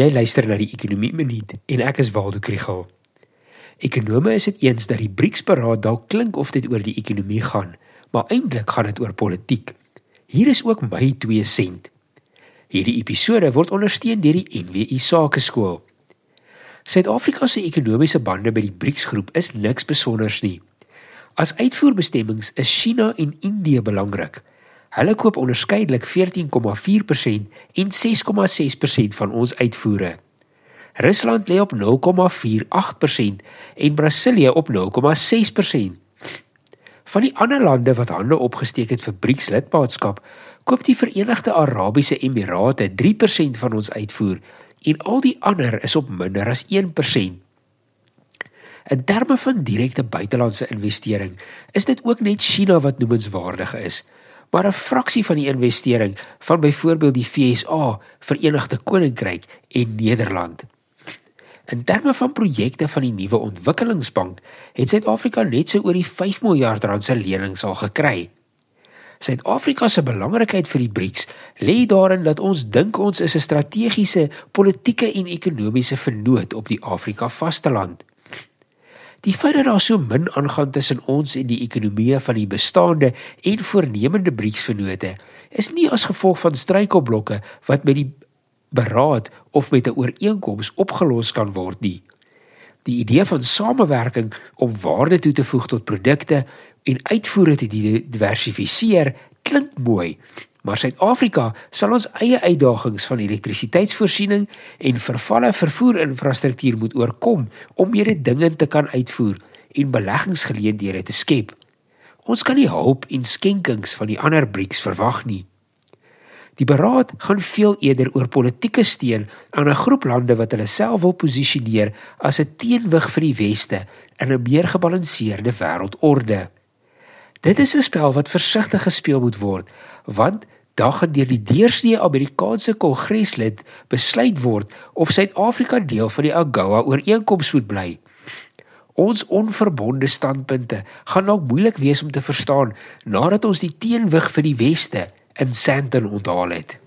Jy luister na die Ekonomie Minuut en ek is Waldo Krugel. Ekonome is dit eens dat die BRICS-beraad dalk klink of dit oor die ekonomie gaan, maar eintlik gaan dit oor politiek. Hier is ook my 2 sent. Hierdie episode word ondersteun deur die NWI Sakeskool. Suid-Afrika se ekonomiese bande by die BRICS-groep is niks besonders nie. As uitvoerbestemmings is China en Indië belangrik. Hulle koop onderskeidelik 14,4% en 6,6% van ons uitvoere. Rusland lê op 0,48% en Brasilië op 0,6%. Van die ander lande wat hande opgesteek het vir BRICS lidmaatskap, koop die Verenigde Arabiese Emirate 3% van ons uitvoer en al die ander is op minder as 1%. In terme van direkte buitelandse investering, is dit ook net China wat noemenswaardig is maar 'n fraksie van die investering van byvoorbeeld die FSA, Verenigde Koninkryk en Nederland. In terme van projekte van die nuwe ontwikkelingsbank het Suid-Afrika net so oor die 5 miljard rand se lenings al gekry. Suid-Afrika se belangrikheid vir die BRICS lê daarin dat ons dink ons is 'n strategiese, politieke en ekonomiese vennoot op die Afrika vasteland. Die feit dat daar so min aangaan tussen ons en die ekonomieë van die bestaande en voornemende BRICS-vennote is nie as gevolg van struikelblokke wat met die beraad of met 'n ooreenkoms opgelos kan word nie. Die idee van samewerking om waarde toe te voeg tot produkte en uitvoere te diversifiseer klink mooi, Maar Suid-Afrika sal ons eie uitdagings van elektrisiteitsvoorsiening en vervalle vervoerinfrastruktuur moet oorkom om mededingend te kan uitvoer en beleggingsgeleenthede te skep. Ons kan nie hulp en skenkings van die ander BRICS verwag nie. Die beraad gaan veel eerder oor politieke steun aan 'n groep lande wat hulle self wil posisioneer as 'n teenwig vir die weste in 'n meer gebalanseerde wêreldorde. Dit is 'n spel wat versigtig gespeel moet word, want daar gaan deur die deursnee Amerikaanse Kongreslid besluit word of Suid-Afrika deel van die AGOA ooreenkoms moet bly. Ons onverbonde standpunte gaan dalk moeilik wees om te verstaan nadat ons die teenwig vir die weste in Sandton onthaal het.